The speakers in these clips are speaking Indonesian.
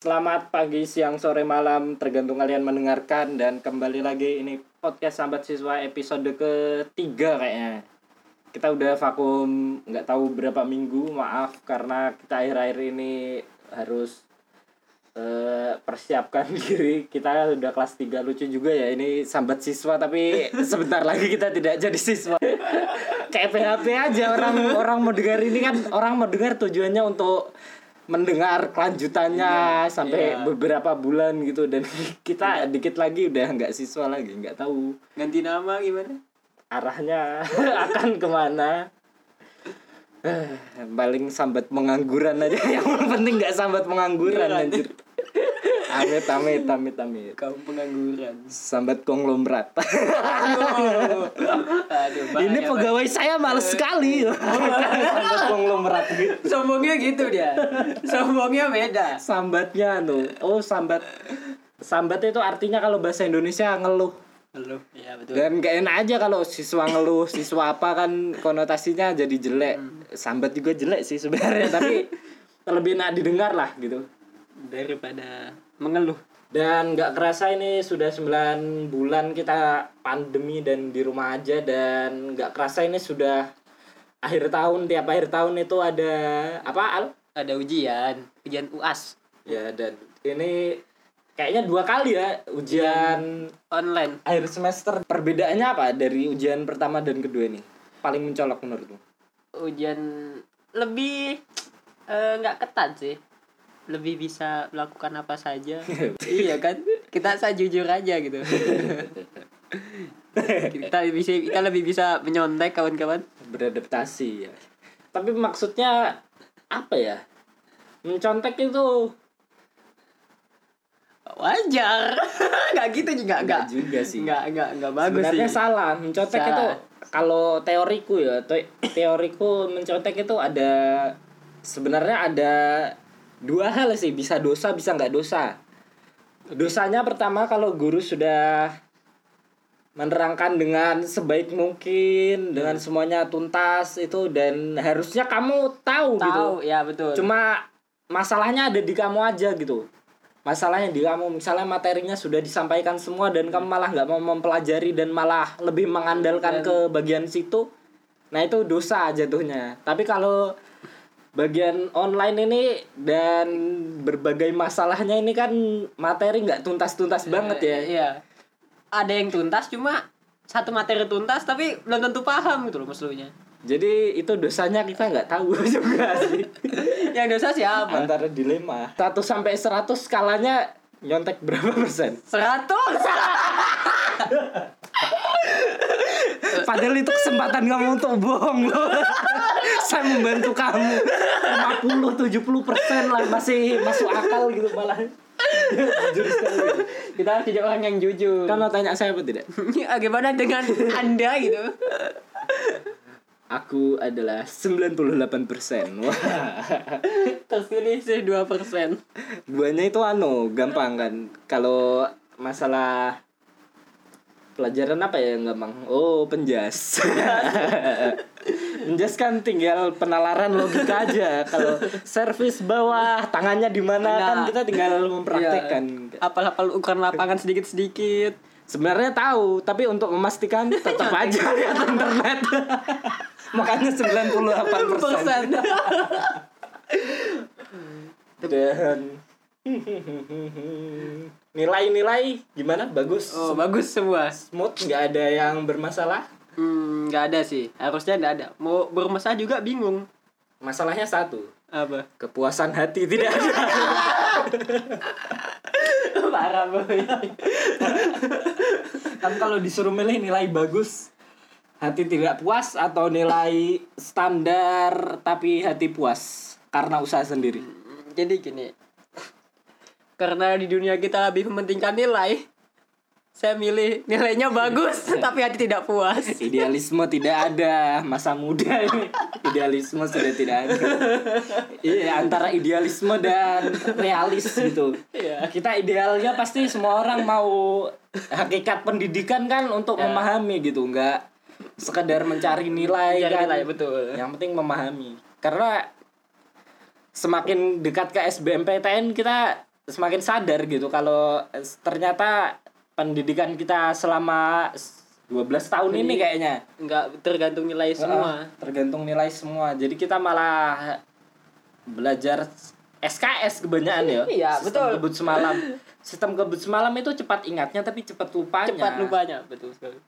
Selamat pagi, siang, sore, malam, tergantung kalian mendengarkan dan kembali lagi ini podcast sambat siswa episode ketiga kayaknya. Kita udah vakum nggak tahu berapa minggu, maaf karena kita akhir-akhir ini harus eh, persiapkan diri. Kita udah kelas 3 lucu juga ya ini sambat siswa tapi sebentar lagi kita tidak jadi siswa. Kayak PHP aja orang orang mau dengar ini kan orang mau dengar tujuannya untuk mendengar kelanjutannya sampai iya. beberapa bulan gitu. Dan kita dikit lagi udah nggak siswa lagi nggak tahu Ganti nama gimana? arahnya akan ke mana. Eh, paling sambat pengangguran aja. Yang penting nggak sambat pengangguran Iya anjir amit amit amit amit Kaum pengangguran. sambat konglomerat Aduh. Aduh, ini pegawai saya males sekali sambat konglomerat gitu. Sombongnya gitu dia. Sombongnya beda. sambatnya no oh sambat sambat itu artinya kalau bahasa Indonesia ngeluh Halo. Iya betul. dan gak enak aja kalau siswa ngeluh siswa apa kan konotasinya jadi jelek sambat juga jelek sih sebenarnya tapi lebih enak didengar lah gitu Daripada mengeluh. dan nggak kerasa ini sudah 9 bulan kita pandemi dan di rumah aja dan nggak kerasa ini sudah akhir tahun tiap akhir tahun itu ada apa al Ada ujian, ujian UAS ya dan ini kayaknya dua kali ya ujian online. akhir semester perbedaannya apa dari ujian pertama dan kedua ini paling mencolok menurutmu Ujian lebih eh, nggak ketat sih. Lebih bisa melakukan apa saja. iya kan? Kita saya jujur aja gitu. kita bisa kita lebih bisa menyontek kawan-kawan. beradaptasi ya tapi maksudnya apa ya mencontek itu wajar nggak gitu juga nggak juga sih nggak nggak nggak bagus sebenarnya sih salah mencontek Salah. itu kalau teoriku ya te- teoriku mencontek itu ada sebenarnya ada dua hal sih bisa dosa bisa nggak dosa. Dosanya pertama kalau guru sudah menerangkan dengan sebaik mungkin dengan semuanya tuntas itu dan harusnya kamu tahu, gitu. Tahu ya betul. Cuma masalahnya ada di kamu aja gitu. Masalahnya di kamu misalnya materinya sudah disampaikan semua dan kamu malah nggak mau mempelajari dan malah lebih mengandalkan Dan- ke bagian situ nah itu dosa jatuhnya. Tapi kalau bagian online ini dan berbagai masalahnya ini kan materi nggak tuntas-tuntas banget ya. iya. Ada yang tuntas cuma satu materi tuntas tapi belum tentu paham gitu loh maksudnya. Jadi itu dosanya kita nggak tahu juga sih. Yang dosa siapa? Antara dilema. 1 sampai 100 skalanya nyontek berapa persen? Seratus Padahal itu kesempatan kamu untuk bohong loh. Saya membantu kamu 50 70 persen lah masih masuk akal gitu malah. Jujur sekali. kita harus jadi orang yang jujur mau tanya saya apa tidak? Ya, gimana dengan anda gitu Aku adalah 98 persen. Wah. terpilih sih dua persen Duanya itu anu gampang kan. Kalau masalah pelajaran apa ya yang gampang? Oh penjas. penjas kan tinggal penalaran logika aja. Kalau servis bawah tangannya di mana kan Nah. kita tinggal mempraktekkan. apal-apal ukuran lapangan sedikit-sedikit Sebenarnya tahu, tapi untuk memastikan tetap aja lihat internet. Makanya 98 persen. persen Dan nilai-nilai gimana? Bagus. oh bagus semua Smooth, nggak ada yang bermasalah. Hmm, nggak ada sih. Harusnya nggak ada. Mau bermasalah juga bingung. Masalahnya satu, Apa? kepuasan hati tidak ada. Parah boy. kan kalau disuruh milih nilai bagus, hati tidak puas atau nilai standar tapi hati puas karena usaha sendiri. Jadi gini. Karena di dunia kita lebih mementingkan nilai, saya milih nilainya bagus tapi hati tidak puas. Idealisme tidak ada masa muda ini. Idealisme sudah tidak ada. Iya antara idealisme dan realis gitu. Iya. Kita idealnya pasti semua orang mau hakikat pendidikan kan untuk Ya. memahami gitu, enggak sekedar mencari nilai Mencari kan. nilai, betul. Yang penting memahami. Karena semakin dekat ke SBMPTN kita semakin sadar gitu kalau eh, ternyata pendidikan kita selama 12 tahun ini kayaknya nggak tergantung nilai semua Ah, tergantung nilai semua. Jadi kita malah belajar SKS kebanyakan ya. Iya, Sistem betul. Kebut semalam. Sistem kebut semalam itu cepat ingatnya tapi cepat lupanya. cepat lupanya betul sekali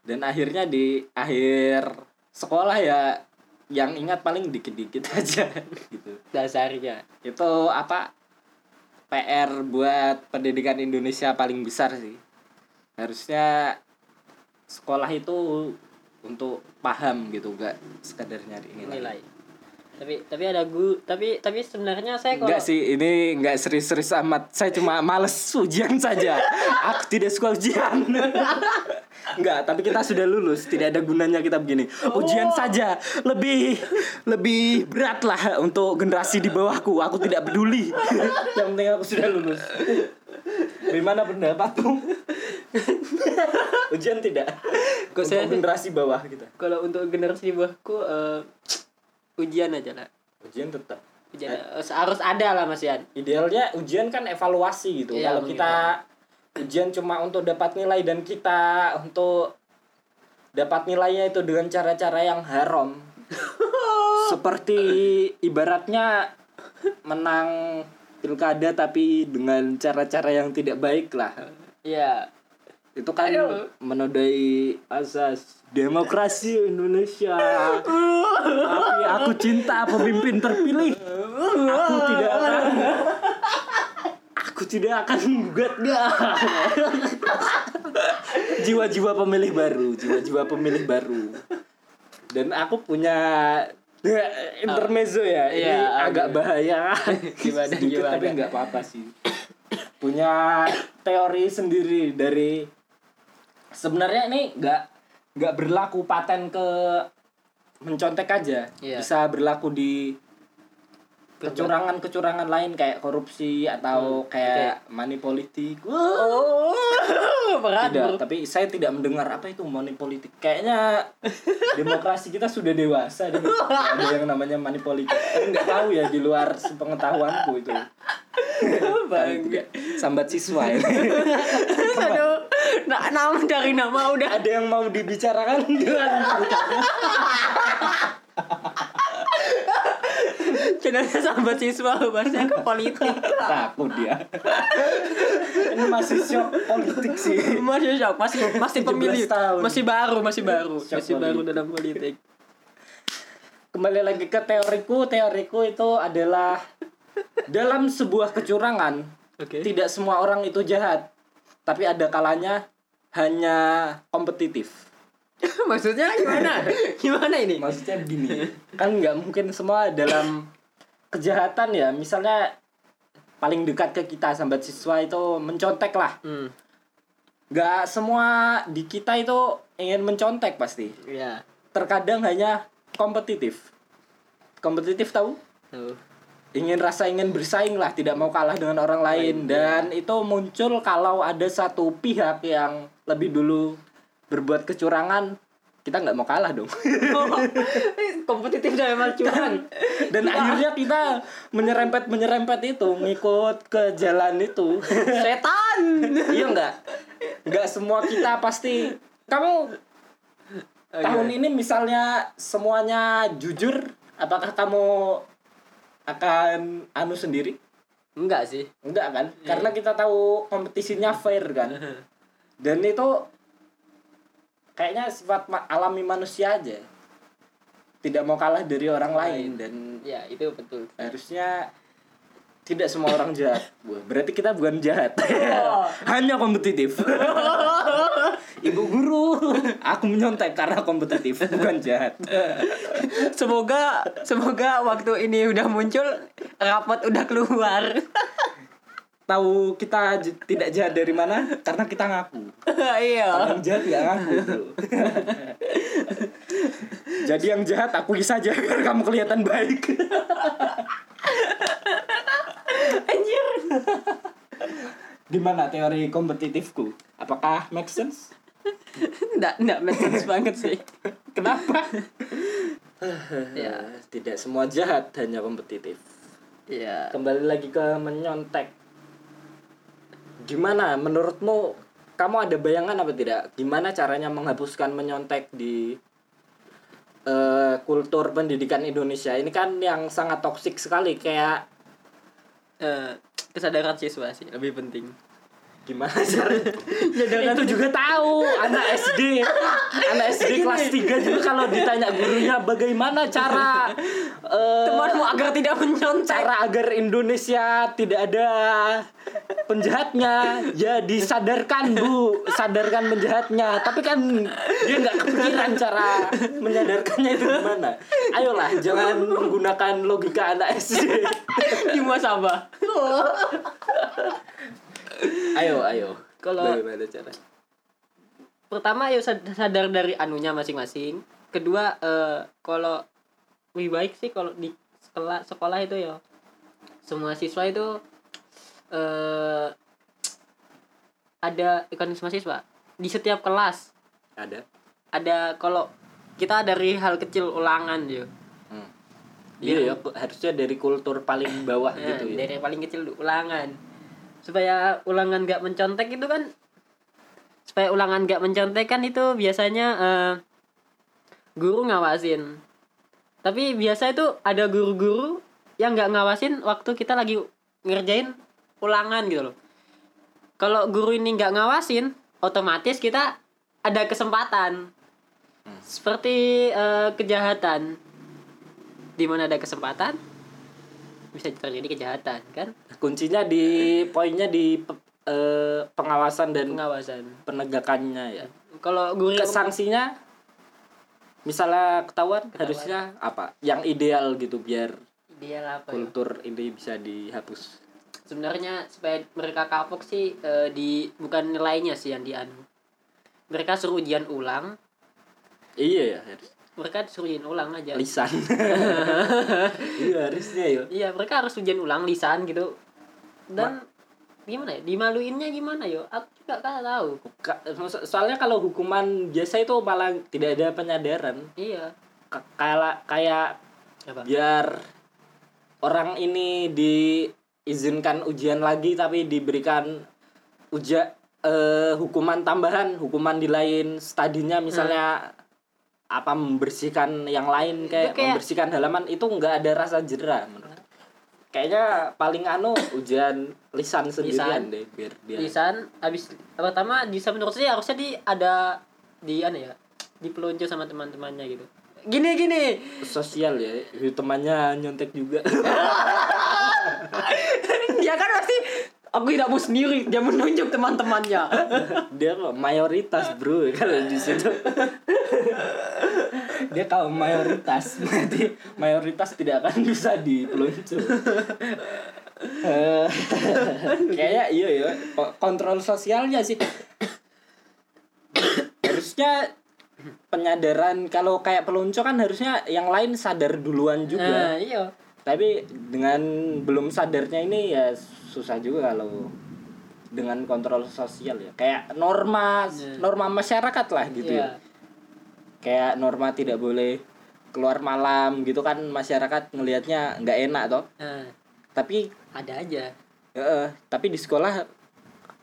Dan akhirnya di akhir sekolah ya yang ingat paling dikit-dikit aja gitu. dasarnya Itu apa? PR buat pendidikan Indonesia paling besar sih. Harusnya sekolah itu untuk paham gitu, gak sekedar nyari nilai. nilai tapi tapi ada gu tapi tapi sebenarnya saya kalau Enggak sih, ini enggak serius-serius amat. Saya cuma males ujian saja. Aku tidak suka ujian. enggak, tapi kita sudah lulus. Tidak ada gunanya kita begini. Ujian saja lebih lebih berat lah untuk generasi di bawahku. Aku tidak peduli. Yang penting aku sudah lulus. Gimana pendapatmu? ujian tidak. Kok untuk saya generasi bawah kita. kalau untuk generasi di bawahku eh, ujian aja lah. Ujian tetap. ujian eh, harus ada lah Mas Yan. Idealnya ujian kan evaluasi gitu. Iya, kalau kita ujian cuma untuk dapat nilai dan kita untuk dapat nilainya itu dengan cara-cara yang haram. Seperti ibaratnya menang pilkada tapi dengan cara-cara yang tidak baik lah. Iya. Itu kan menodai asas demokrasi Indonesia. Tapi aku cinta pemimpin terpilih? Aku tidak akan aku tidak akan menggugatnya jiwa-jiwa pemilih baru jiwa-jiwa pemilih baru. Dan aku punya intermezzo ya. Ini agak agak. bahaya. Gimana, sedikit gimana? tapi nggak apa-apa sih. Punya teori sendiri dari sebenarnya ini nggak nggak berlaku paten ke mencontek aja. Iya. bisa berlaku di kecurangan-kecurangan lain kayak korupsi atau kayak money politik. Oh berat tidak bro. tapi saya tidak mendengar apa itu money politik. Kayaknya demokrasi kita sudah dewasa ada yang namanya money politik. Tapi nggak tahu ya di luar sepengetahuanku itu. Sambat siswa ya. aduh nah, nama dari nama udah. Ada yang mau dibicarakan? Dengan channelnya sahabat siswa bahasnya ke politik. Takut dia. Ini masih shock politik sih. Masih shock masih masih 17 pemilih. tahun. masih baru masih baru Shock masih baru politik. dalam politik. Kembali lagi ke teoriku. Teoriku itu adalah dalam sebuah kecurangan oke. tidak semua orang itu jahat. Tapi ada kalanya hanya kompetitif. Maksudnya gimana? Gimana ini? Maksudnya begini kan nggak mungkin semua dalam kejahatan ya. Misalnya paling dekat ke kita sambat siswa itu mencontek lah. Hmm. Nggak semua di kita itu ingin mencontek pasti. Ya terkadang hanya kompetitif. Kompetitif tahu? Tuh ingin rasa ingin bersaing lah tidak mau kalah dengan orang lain. Dan itu muncul kalau ada satu pihak yang lebih dulu berbuat kecurangan kita nggak mau kalah dong. Kompetitif dan emang curang dan akhirnya kita menyerempet menyerempet itu ngikut ke jalan itu. Setan! Iya nggak? Nggak semua kita pasti. Kamu tahun ini misalnya semuanya jujur apakah kamu akan anu sendiri? Enggak sih. Enggak kan? Karena kita tahu kompetisinya fair kan? Dan itu kayaknya sifat alami manusia aja. Tidak mau kalah dari orang lain dan ya itu betul. harusnya tidak semua orang jahat. Berarti kita bukan jahat. Hanya kompetitif ibu guru. Aku menyontek karena kompetitif bukan jahat. Semoga semoga waktu ini udah muncul rapot udah keluar. Tahu kita tidak jahat dari mana? Karena kita ngaku. Iya. Orang jahat nggak ngaku. Jadi yang jahat akui saja biar kamu kelihatan baik. Anjir. Gimana teori kompetitifku? Apakah make sense enggak enggak make sense banget sih. Kenapa? Ya. Tidak semua jahat hanya kompetitif. Ya. Kembali lagi ke menyontek. Gimana? Menurutmu kamu ada bayangan apa tidak? Gimana caranya menghapuskan menyontek di eh, kultur pendidikan Indonesia? Ini kan yang sangat toksik sekali kayak Eh, kesadaran siswa sih lebih penting gimana caranya? Kesadaran itu juga tahu anak SD anak SD kelas 3 juga kalau ditanya gurunya bagaimana cara eh, temanmu agar tidak menyontek? cara agar Indonesia tidak ada penjahatnya? Ya disadarkan bu. Sadarkan penjahatnya. Tapi kan dia nggak kepikiran cara menyadarkannya itu. Gimana? Ayolah jangan menggunakan logika anak SD di muasabah ayo ayo. Kalau- bagaimana cara pertama sad- sadar dari anunya masing-masing. Kedua eh kalau lebih baik sih kalau di sekolah sekolah itu ya semua siswa itu eh ada ekonomis mahasiswa di setiap kelas. Ada. Ada kalau kita dari hal kecil ulangan ya. Hmm. Iya ya, harusnya dari kultur paling bawah Nah, gitu ya. dari paling kecil ulangan supaya ulangan gak mencontek itu kan supaya ulangan gak mencontek kan itu biasanya eh, guru ngawasin. Tapi biasa itu ada guru-guru yang nggak ngawasin waktu kita lagi ngerjain ulangan gitu loh. Kalau guru ini nggak ngawasin otomatis kita ada kesempatan. Seperti eh, kejahatan. Di mana ada kesempatan bisa terjadi kejahatan kan Kuncinya di poinnya di eh, pengawasan dan pengawasan penegakannya ya. kalau guru Ke sanksinya misalnya ketahuan, harusnya apa? Yang ideal gitu biar dia apa ya? kultur ini bisa dihapus. sebenarnya supaya mereka kapok sih eh, di bukan nilainya sih yang dianu mereka suruh ujian ulang Iya ya, harus mereka suruh ujian ulang aja lisan. iya harusnya ya. iya mereka harus ujian ulang lisan gitu dan gimana ya? Dimaluinnya gimana yo? Aku juga kan tahu. So- Soalnya kalau hukuman biasa itu malah tidak ada penyadaran. iya. Ka- Kayak kayak apa? biar orang ini diizinkan ujian lagi tapi diberikan uja eh, hukuman tambahan hukuman di lain. Stadinya misalnya apa membersihkan yang lain kayak, kayak- membersihkan halaman itu nggak ada rasa jerah menurut kayaknya paling anu ujian lisan sendirian Lisan. deh biar dia lisan habis pertama bisa menurut saya harusnya di ada di ana ya dipeluncur sama teman-temannya gitu. Gini gini. Sosial ya temannya nyontek juga. Dia kan pasti aku tidak mau sendiri. Dia menunjuk teman-temannya. Dia mayoritas bro kalau di situ. Dia kaum mayoritas berarti mayoritas tidak akan bisa dipeluncur. Eh, kayaknya iya ya. Ko- kontrol sosialnya sih. Harusnya penyadaran kalau kayak peluncur kan harusnya yang lain sadar duluan juga. Nah, iya. Tapi dengan belum sadarnya ini ya susah juga kalau dengan kontrol sosial ya. Kayak norma Iya. norma masyarakat lah gitu iya. Ya kayak norma tidak boleh keluar malam gitu kan masyarakat ngelihatnya nggak enak toh. Nah, tapi ada aja. Eh, tapi di sekolah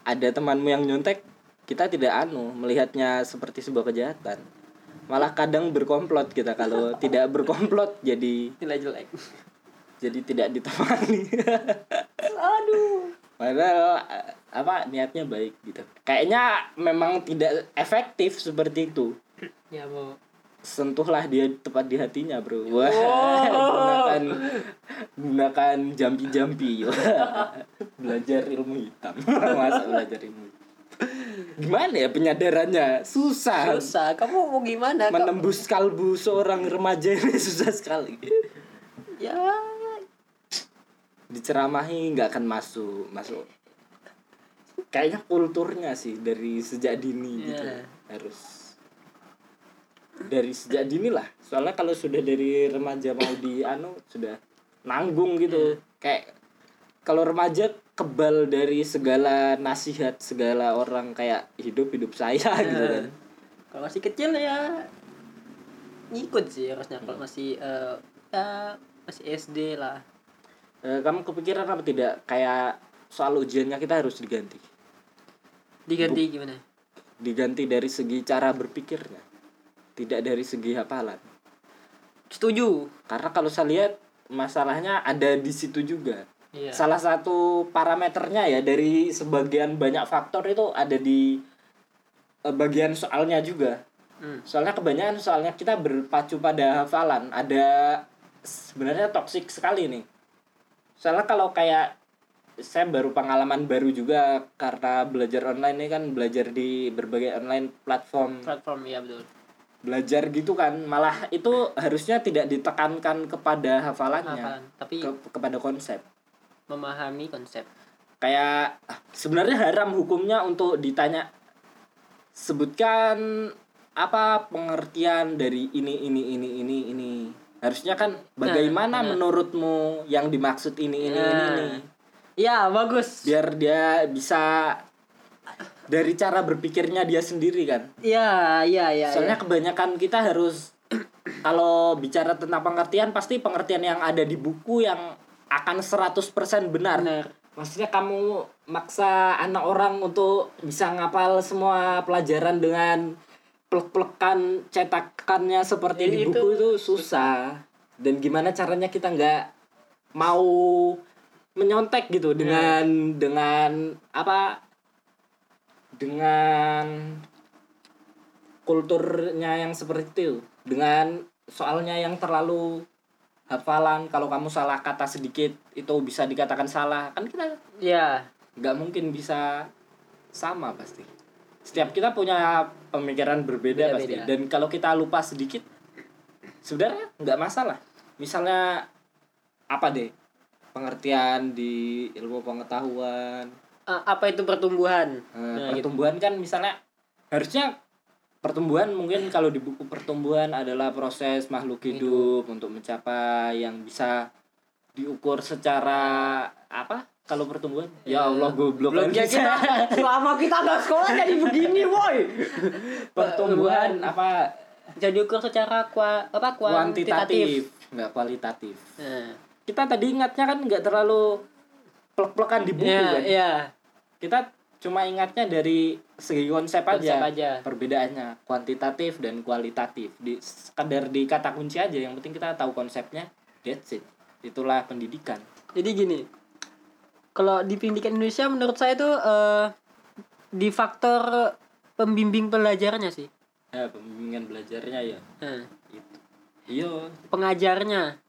ada temanmu yang nyontek kita tidak anu melihatnya seperti sebuah kejahatan. Malah kadang berkomplot kita kalau tidak berkomplot jadi nilai jelek jadi tidak ditemani. Aduh. Padahal eh, apa niatnya baik gitu. Kayaknya memang tidak efektif seperti itu. Ya mau sentuhlah dia tepat di hatinya bro. Wah gunakan gunakan jampi jampi belajar ilmu hitam. Masa belajar ilmu hitam? Gimana ya penyadarannya? Susah. Susah. Kamu mau gimana? Menembus kalbu seorang remaja ini susah sekali. Ya diceramahi nggak akan masuk masuk. Kayaknya kulturnya sih dari sejak dini gitu. Iya. harus. Dari sejak dini lah. Soalnya kalau sudah dari remaja mau di anu sudah nanggung gitu. Kayak kalau remaja kebal dari segala nasihat segala orang kayak hidup hidup saya gitu kan. Kalau masih kecil ya ngikut sih harusnya. Kalau masih eh, ya masih SD lah Eh, kamu kepikiran apa tidak? Kayak soal ujiannya kita harus diganti. Diganti gimana? Diganti dari segi cara berpikirnya tidak dari segi hafalan. Setuju. Karena kalau saya lihat masalahnya ada di situ juga. Iya. Salah satu parameternya ya dari sebagian banyak faktor itu ada di eh, bagian soalnya juga. Hmm. soalnya kebanyakan soalnya kita berpacu pada hafalan. Ada sebenarnya toksik sekali nih soalnya kalau kayak saya baru pengalaman baru juga karena belajar online ini kan belajar di berbagai online platform. Platform ya betul. Belajar gitu kan malah itu harusnya tidak ditekankan kepada hafalannya Hafalan. tapi ke- kepada konsep. memahami konsep. Kayak ah, sebenarnya haram hukumnya untuk ditanya sebutkan apa pengertian dari ini ini ini ini ini harusnya kan bagaimana nah. menurutmu yang dimaksud ini ini ini, Nah. ini ya bagus biar dia bisa dari cara berpikirnya dia sendiri kan ya ya ya soalnya ya. kebanyakan kita harus kalau bicara tentang pengertian pasti pengertian yang ada di buku yang akan 100% benar benar Maksudnya kamu maksa anak orang untuk bisa ngapal semua pelajaran dengan plek-plekan cetakannya seperti di Itu- buku itu susah. Dan gimana caranya kita nggak mau menyontek gitu dengan dengan apa dengan kulturnya yang seperti itu. Dengan soalnya yang terlalu hafalan kalau kamu salah kata sedikit itu bisa dikatakan salah. Kan kita ya nggak mungkin bisa sama pasti. Setiap kita punya pemikiran berbeda pasti. Beda-beda. dan kalau kita lupa sedikit sebenarnya nggak masalah. Misalnya apa deh? Pengertian di ilmu pengetahuan. Apa itu pertumbuhan? Eh, Nah, gitu. pertumbuhan kan misalnya harusnya pertumbuhan mungkin kalau di buku pertumbuhan adalah proses makhluk hidup untuk mencapai yang bisa diukur secara apa kalau pertumbuhan? Ya Allah goblok. Belum ya kita selama kita nggak sekolah jadi begini woi. Pertumbuhan apa? Jadi ukur secara kua, apa kuantitatif. kuantitatif. Nggak kualitatif. Nah, kita tadi ingatnya kan nggak terlalu plek-plekan di buku ya kan? ya. Kita cuma ingatnya dari segi konsep, Konsep aja. aja. perbedaannya kuantitatif dan kualitatif. Di sekedar di kata kunci aja. Yang penting kita tahu konsepnya. That's it. Itulah pendidikan. Jadi gini kalau di pendidikan Indonesia menurut saya itu eh, di faktor pembimbing pelajarnya sih. Ya pembimbingan belajarnya ya. Nah, itu. Iya. Pengajarnya.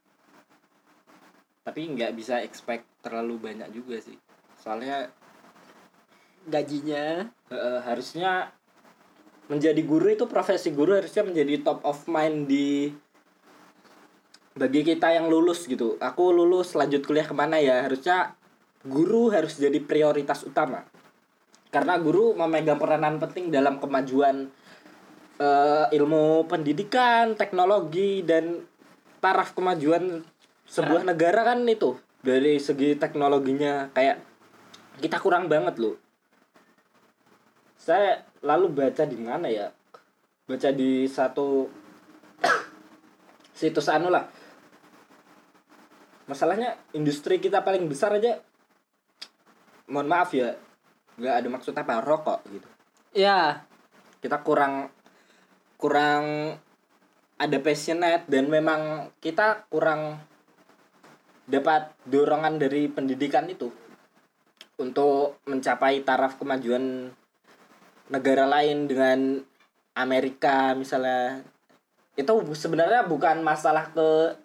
Tapi nggak bisa expect terlalu banyak juga sih. Soalnya gajinya. Eh, harusnya menjadi guru itu profesi guru harusnya menjadi top of mind di bagi kita yang lulus gitu. Aku lulus lanjut kuliah ke mana ya? Harusnya guru harus jadi prioritas utama. Karena guru memegang peranan penting dalam kemajuan eh, ilmu pendidikan teknologi dan taraf kemajuan sebuah negara kan itu. Dari segi teknologinya kayak kita kurang banget loh. Saya lalu baca di mana ya? Baca di satu situs anu lah. Masalahnya industri kita paling besar aja mohon maaf ya nggak ada maksud apa rokok gitu. Ya. Kita kurang kurang ada passionate dan memang kita kurang dapat dorongan dari pendidikan itu untuk mencapai taraf kemajuan negara lain dengan Amerika misalnya. Itu sebenarnya bukan masalah ke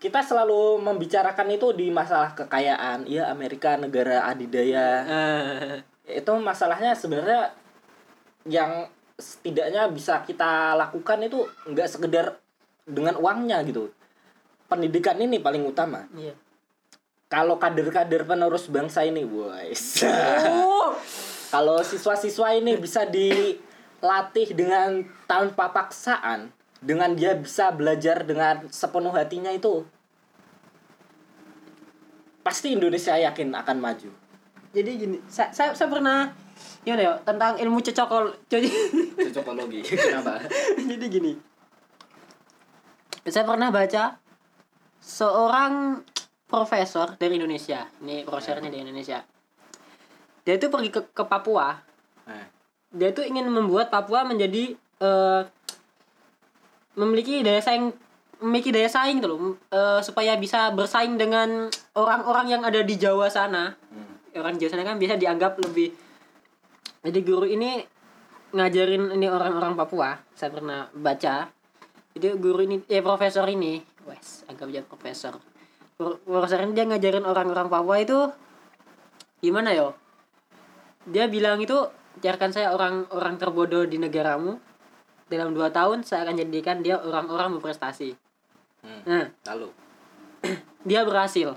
kita selalu membicarakan itu di masalah kekayaan. Iya Amerika negara adidaya. Eh, itu masalahnya sebenarnya yang setidaknya bisa kita lakukan itu nggak sekedar dengan uangnya gitu. Pendidikan ini paling utama. Iya. Kalau kader-kader penerus bangsa ini boys oh. Kalau siswa-siswa ini bisa dilatih dengan tanpa paksaan dengan dia bisa belajar dengan sepenuh hatinya itu pasti Indonesia yakin akan maju. Jadi gini saya saya, saya pernah ya tentang ilmu cocokol cocokologi kenapa? Jadi gini saya pernah baca seorang profesor dari Indonesia ini profesornya dari Indonesia. Dia itu pergi ke, ke Papua. Nah, dia tuh ingin membuat Papua menjadi eh, memiliki daya saing memiliki daya saing tuh loh. Eh, supaya bisa bersaing dengan orang-orang yang ada di Jawa sana. Orang Jawa sana kan biasa dianggap lebih jadi guru ini ngajarin ini orang-orang Papua. Saya pernah baca. Itu guru ini eh profesor ini wes agak aja profesor. Pro- profesor ini dia ngajarin orang-orang Papua itu gimana yo? Dia bilang itu biarkan saya orang-orang terbodoh di negaramu dalam dua tahun saya akan jadikan dia orang-orang berprestasi Hmm. nah Lalu. dia berhasil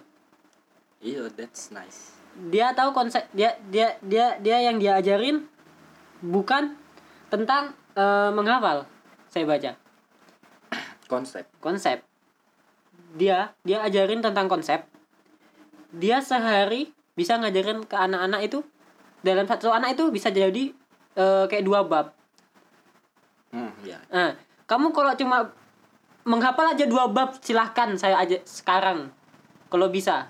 Iya, that's nice. dia tahu konsep dia dia dia dia yang dia ajarin bukan tentang eh, menghafal saya baca Konsep. konsep dia dia ajarin tentang konsep dia sehari bisa ngajarin ke anak-anak itu dalam satu anak itu bisa jadi eh, kayak dua bab Hmm, ya. nah kamu kalau cuma menghafal aja dua bab silahkan saya aja sekarang kalau bisa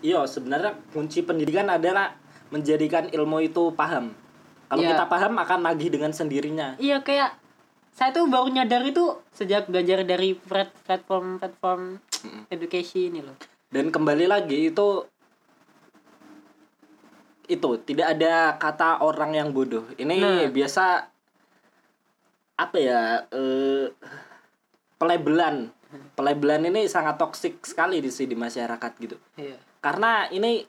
Iya, sebenarnya kunci pendidikan adalah menjadikan ilmu itu paham. Kalau Iya. kita paham akan nagih dengan sendirinya. iya kayak saya tuh baru nyadar itu sejak belajar dari plat- platform platform education ini loh Dan kembali lagi itu itu tidak ada kata orang yang bodoh. Ini Nah. biasa apa ya? eh pelabelan. Pelabelan ini sangat toksik sekali di sini di masyarakat gitu. iya Karena ini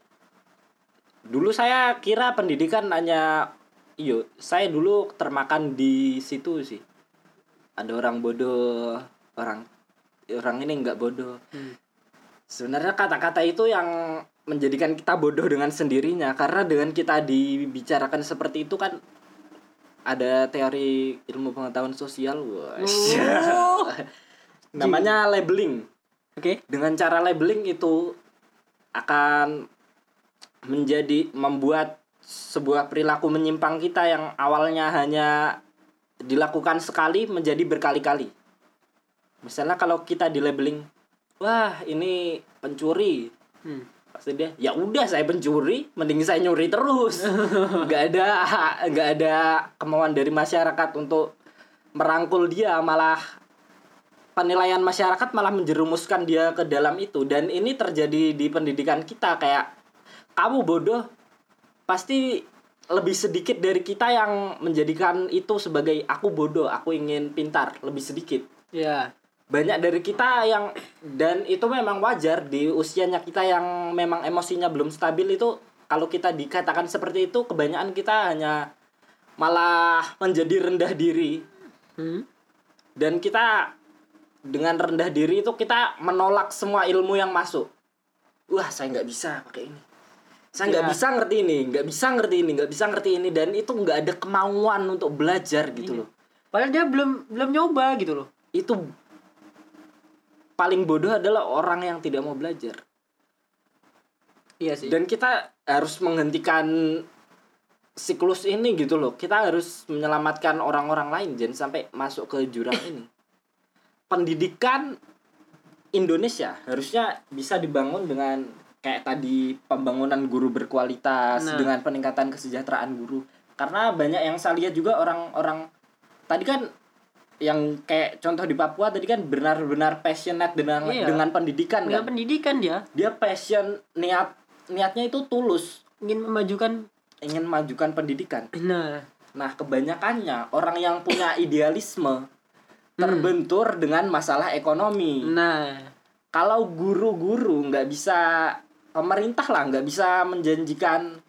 dulu saya kira pendidikan hanya iyo, saya dulu termakan di situ sih. Ada orang bodoh, orang orang ini nggak bodoh. Hmm. Sebenarnya kata-kata itu yang menjadikan kita bodoh dengan sendirinya karena dengan kita dibicarakan seperti itu kan ada teori ilmu pengetahuan sosial, wah. Oh. Namanya labeling oke dengan cara labeling itu akan menjadi membuat sebuah perilaku menyimpang kita yang awalnya hanya dilakukan sekali menjadi berkali-kali. Misalnya kalau kita di labeling, wah ini pencuri, Hmm. Pasti dia, ya udah saya pencuri, mending saya nyuri terus. nggak ada nggak ada kemauan dari masyarakat untuk merangkul dia, malah penilaian masyarakat malah menjerumuskan dia ke dalam itu. Dan ini terjadi di pendidikan kita kayak kamu bodoh pasti lebih sedikit dari kita yang menjadikan itu sebagai aku bodoh aku ingin pintar lebih sedikit. Ya banyak dari kita yang dan itu memang wajar di usianya kita yang memang emosinya belum stabil itu kalau kita dikatakan seperti itu kebanyakan kita hanya malah menjadi rendah diri hmm. dan kita dengan rendah diri itu kita menolak semua ilmu yang masuk wah saya nggak bisa pakai ini saya nggak Ya. bisa ngerti ini nggak bisa ngerti ini nggak bisa ngerti ini dan itu nggak ada kemauan untuk belajar gitu Iya. loh padahal dia belum belum nyoba gitu loh itu paling bodoh adalah orang yang tidak mau belajar. Iya sih. Dan kita harus menghentikan siklus ini gitu loh. Kita harus menyelamatkan orang-orang lain jangan sampai masuk ke jurang ini. Pendidikan Indonesia harusnya bisa dibangun dengan kayak tadi pembangunan guru berkualitas Nah. dengan peningkatan kesejahteraan guru. Karena banyak yang saya lihat juga orang-orang tadi kan yang kayak contoh di Papua tadi kan benar-benar passionate dengan Iya. dengan pendidikan dengan kan? pendidikan dia. Dia passion niat niatnya itu tulus. Ingin memajukan ingin majukan pendidikan. Nah nah kebanyakannya orang yang punya idealisme terbentur dengan masalah ekonomi. Nah kalau guru-guru nggak bisa pemerintah lah nggak bisa menjanjikan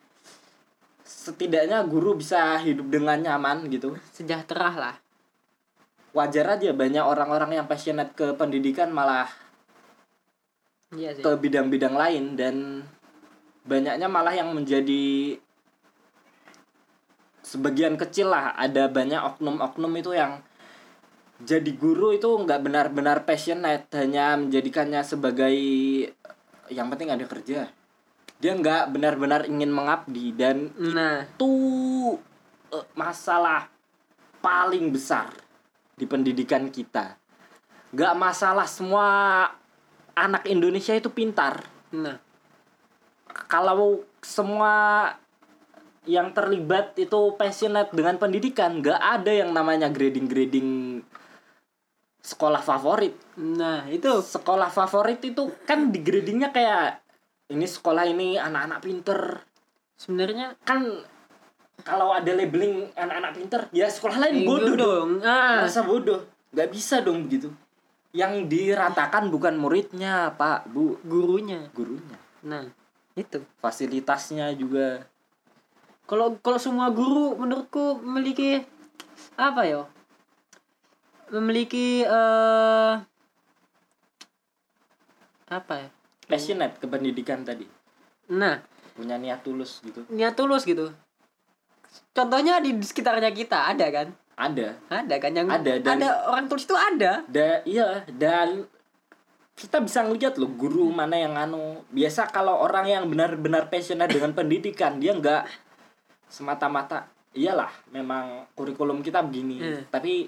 setidaknya guru bisa hidup dengan nyaman gitu. Sejahtera lah wajar aja banyak orang-orang yang passionate ke pendidikan malah iya sih. ke bidang-bidang lain dan banyaknya malah yang menjadi sebagian kecil lah. Ada banyak oknum-oknum itu yang jadi guru itu nggak benar-benar passionate hanya menjadikannya sebagai yang penting ada kerja. Dia nggak benar-benar ingin mengabdi dan nah. itu eh, masalah paling besar di pendidikan kita. Nggak masalah semua anak Indonesia itu pintar. Nah. Kalau semua yang terlibat itu passionate dengan pendidikan nggak ada yang namanya grading grading sekolah favorit. Nah, itu. Sekolah favorit itu kan di gradingnya kayak ini sekolah ini anak-anak pinter. Sebenarnya kan kalau ada labeling anak-anak pinter ya sekolah lain eh, bodoh dong. Ah, merasa bodoh nggak bisa dong begitu yang diratakan bukan muridnya pak bu gurunya. gurunya Nah, itu. fasilitasnya juga Kalau kalau semua guru menurutku memiliki apa ya? Memiliki eh apa ya? passionate ke pendidikan tadi Nah, punya niat tulus gitu niat tulus gitu. Contohnya di sekitarnya kita ada kan? ada Ada kan yang Ada, dan- ada orang tulus itu ada. da iya dan kita bisa ngeliat loh guru mana yang anu biasa kalau orang yang benar-benar passionate dengan pendidikan dia nggak semata-mata iyalah memang kurikulum kita begini Hmm. tapi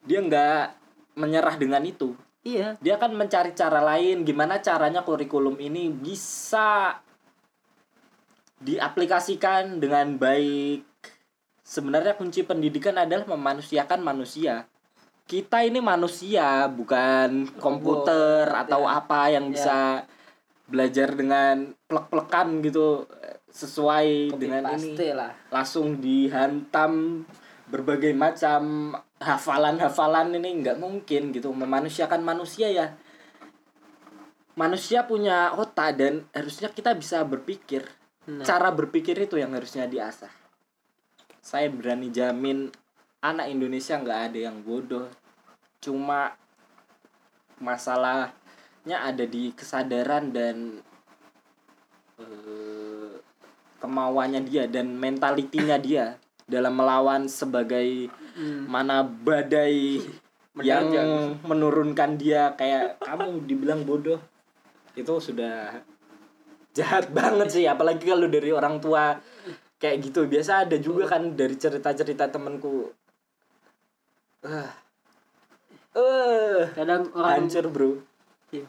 dia nggak menyerah dengan itu Iya. dia kan mencari cara lain gimana caranya kurikulum ini bisa diaplikasikan dengan baik sebenarnya kunci pendidikan adalah memanusiakan manusia kita ini manusia bukan komputer Robot, atau ya. apa yang Ya. bisa belajar dengan plek-plekan gitu sesuai Copy dengan ini lah. langsung dihantam berbagai macam hafalan-hafalan ini nggak mungkin gitu memanusiakan manusia ya manusia punya otak dan harusnya kita bisa berpikir Nah, cara berpikir itu yang harusnya diasah. Saya berani jamin anak Indonesia nggak ada yang bodoh. Cuma masalahnya ada di kesadaran dan eh, kemauannya dia dan mentalitinya dia dalam melawan sebagai hmm, mana badai yang Menerjang. menurunkan dia kayak kamu dibilang bodoh. Itu sudah jahat banget sih apalagi kalau dari orang tua kayak gitu biasa ada juga kan dari cerita-cerita temenku ah eh kadang orang hancur bro iya,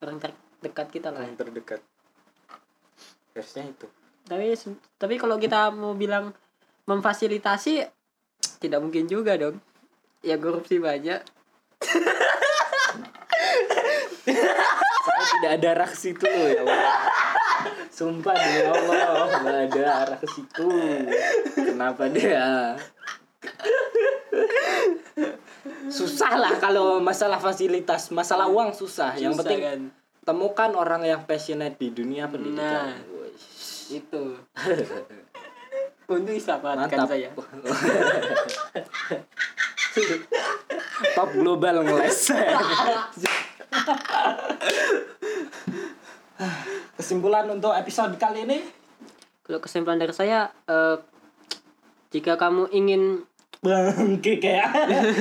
orang terdekat kita lah. yang terdekat harusnya itu Tapi tapi kalau kita mau bilang memfasilitasi tidak mungkin juga dong. Ya korupsi banyak. saya tidak ada arah ke situ ya Allah. Sumpah demi Allah nggak ada arah ke situ kenapa dia susah lah kalau masalah fasilitas masalah uang susah yang Susah penting kan? temukan orang yang passionate di dunia pendidikan Nah. Itu. Untuk mantap saya. top global ngeles kesimpulan untuk episode kali ini Kalau kesimpulan dari saya eh, jika kamu ingin bangke kayak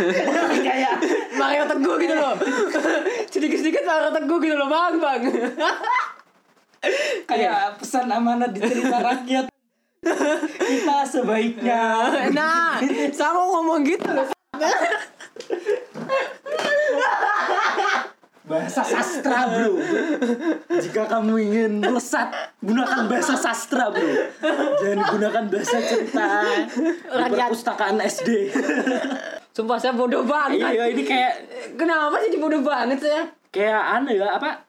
kayak Mario Teguh gitu loh. Sedikit-sedikit Mario Teguh gitu loh, Bang, Bang. kayak pesan amanat di cerita rakyat kita sebaiknya nah, saya mau ngomong gitu loh. bahasa sastra bro. Jika kamu ingin melesat gunakan bahasa sastra bro. Jangan gunakan bahasa cerita perpustakaan SD Sumpah saya bodoh banget. iya ini kayak Kenapa sih bodoh banget saya? kayak aneh ya apa?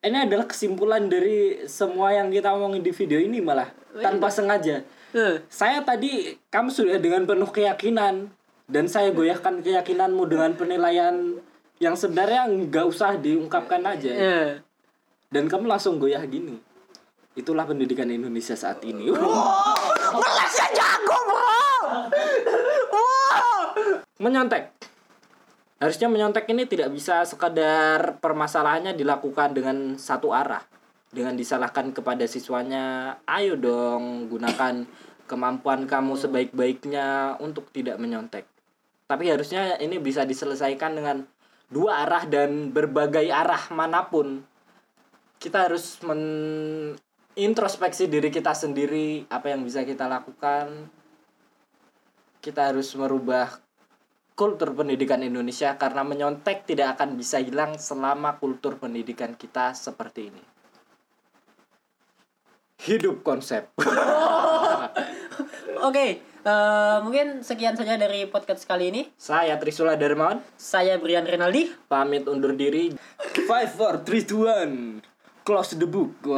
Ini adalah kesimpulan dari semua yang kita omongin di video ini malah tanpa sengaja. Eh, saya tadi kamu sudah dengan penuh keyakinan dan saya goyahkan keyakinanmu dengan penilaian yang sebenarnya nggak usah diungkapkan aja. Eh. dan kamu langsung goyah gini. Itulah pendidikan Indonesia saat ini. Melasnya jago, Bro. Wow. menyontek. Harusnya menyontek ini tidak bisa sekadar permasalahannya dilakukan dengan satu arah. Dengan disalahkan kepada siswanya ayo dong gunakan kemampuan kamu sebaik-baiknya untuk tidak menyontek. Tapi harusnya ini bisa diselesaikan dengan dua arah dan berbagai arah mana pun kita harus men introspeksi diri kita sendiri apa yang bisa kita lakukan kita harus merubah kultur pendidikan Indonesia karena menyontek tidak akan bisa hilang selama kultur pendidikan kita seperti ini. hidup konsep. Oke, eh, mungkin sekian saja dari podcast kali ini. Saya Trisula Darmawan Saya Brian Renaldi. pamit undur diri. Five, four, three, two, one. Close the book.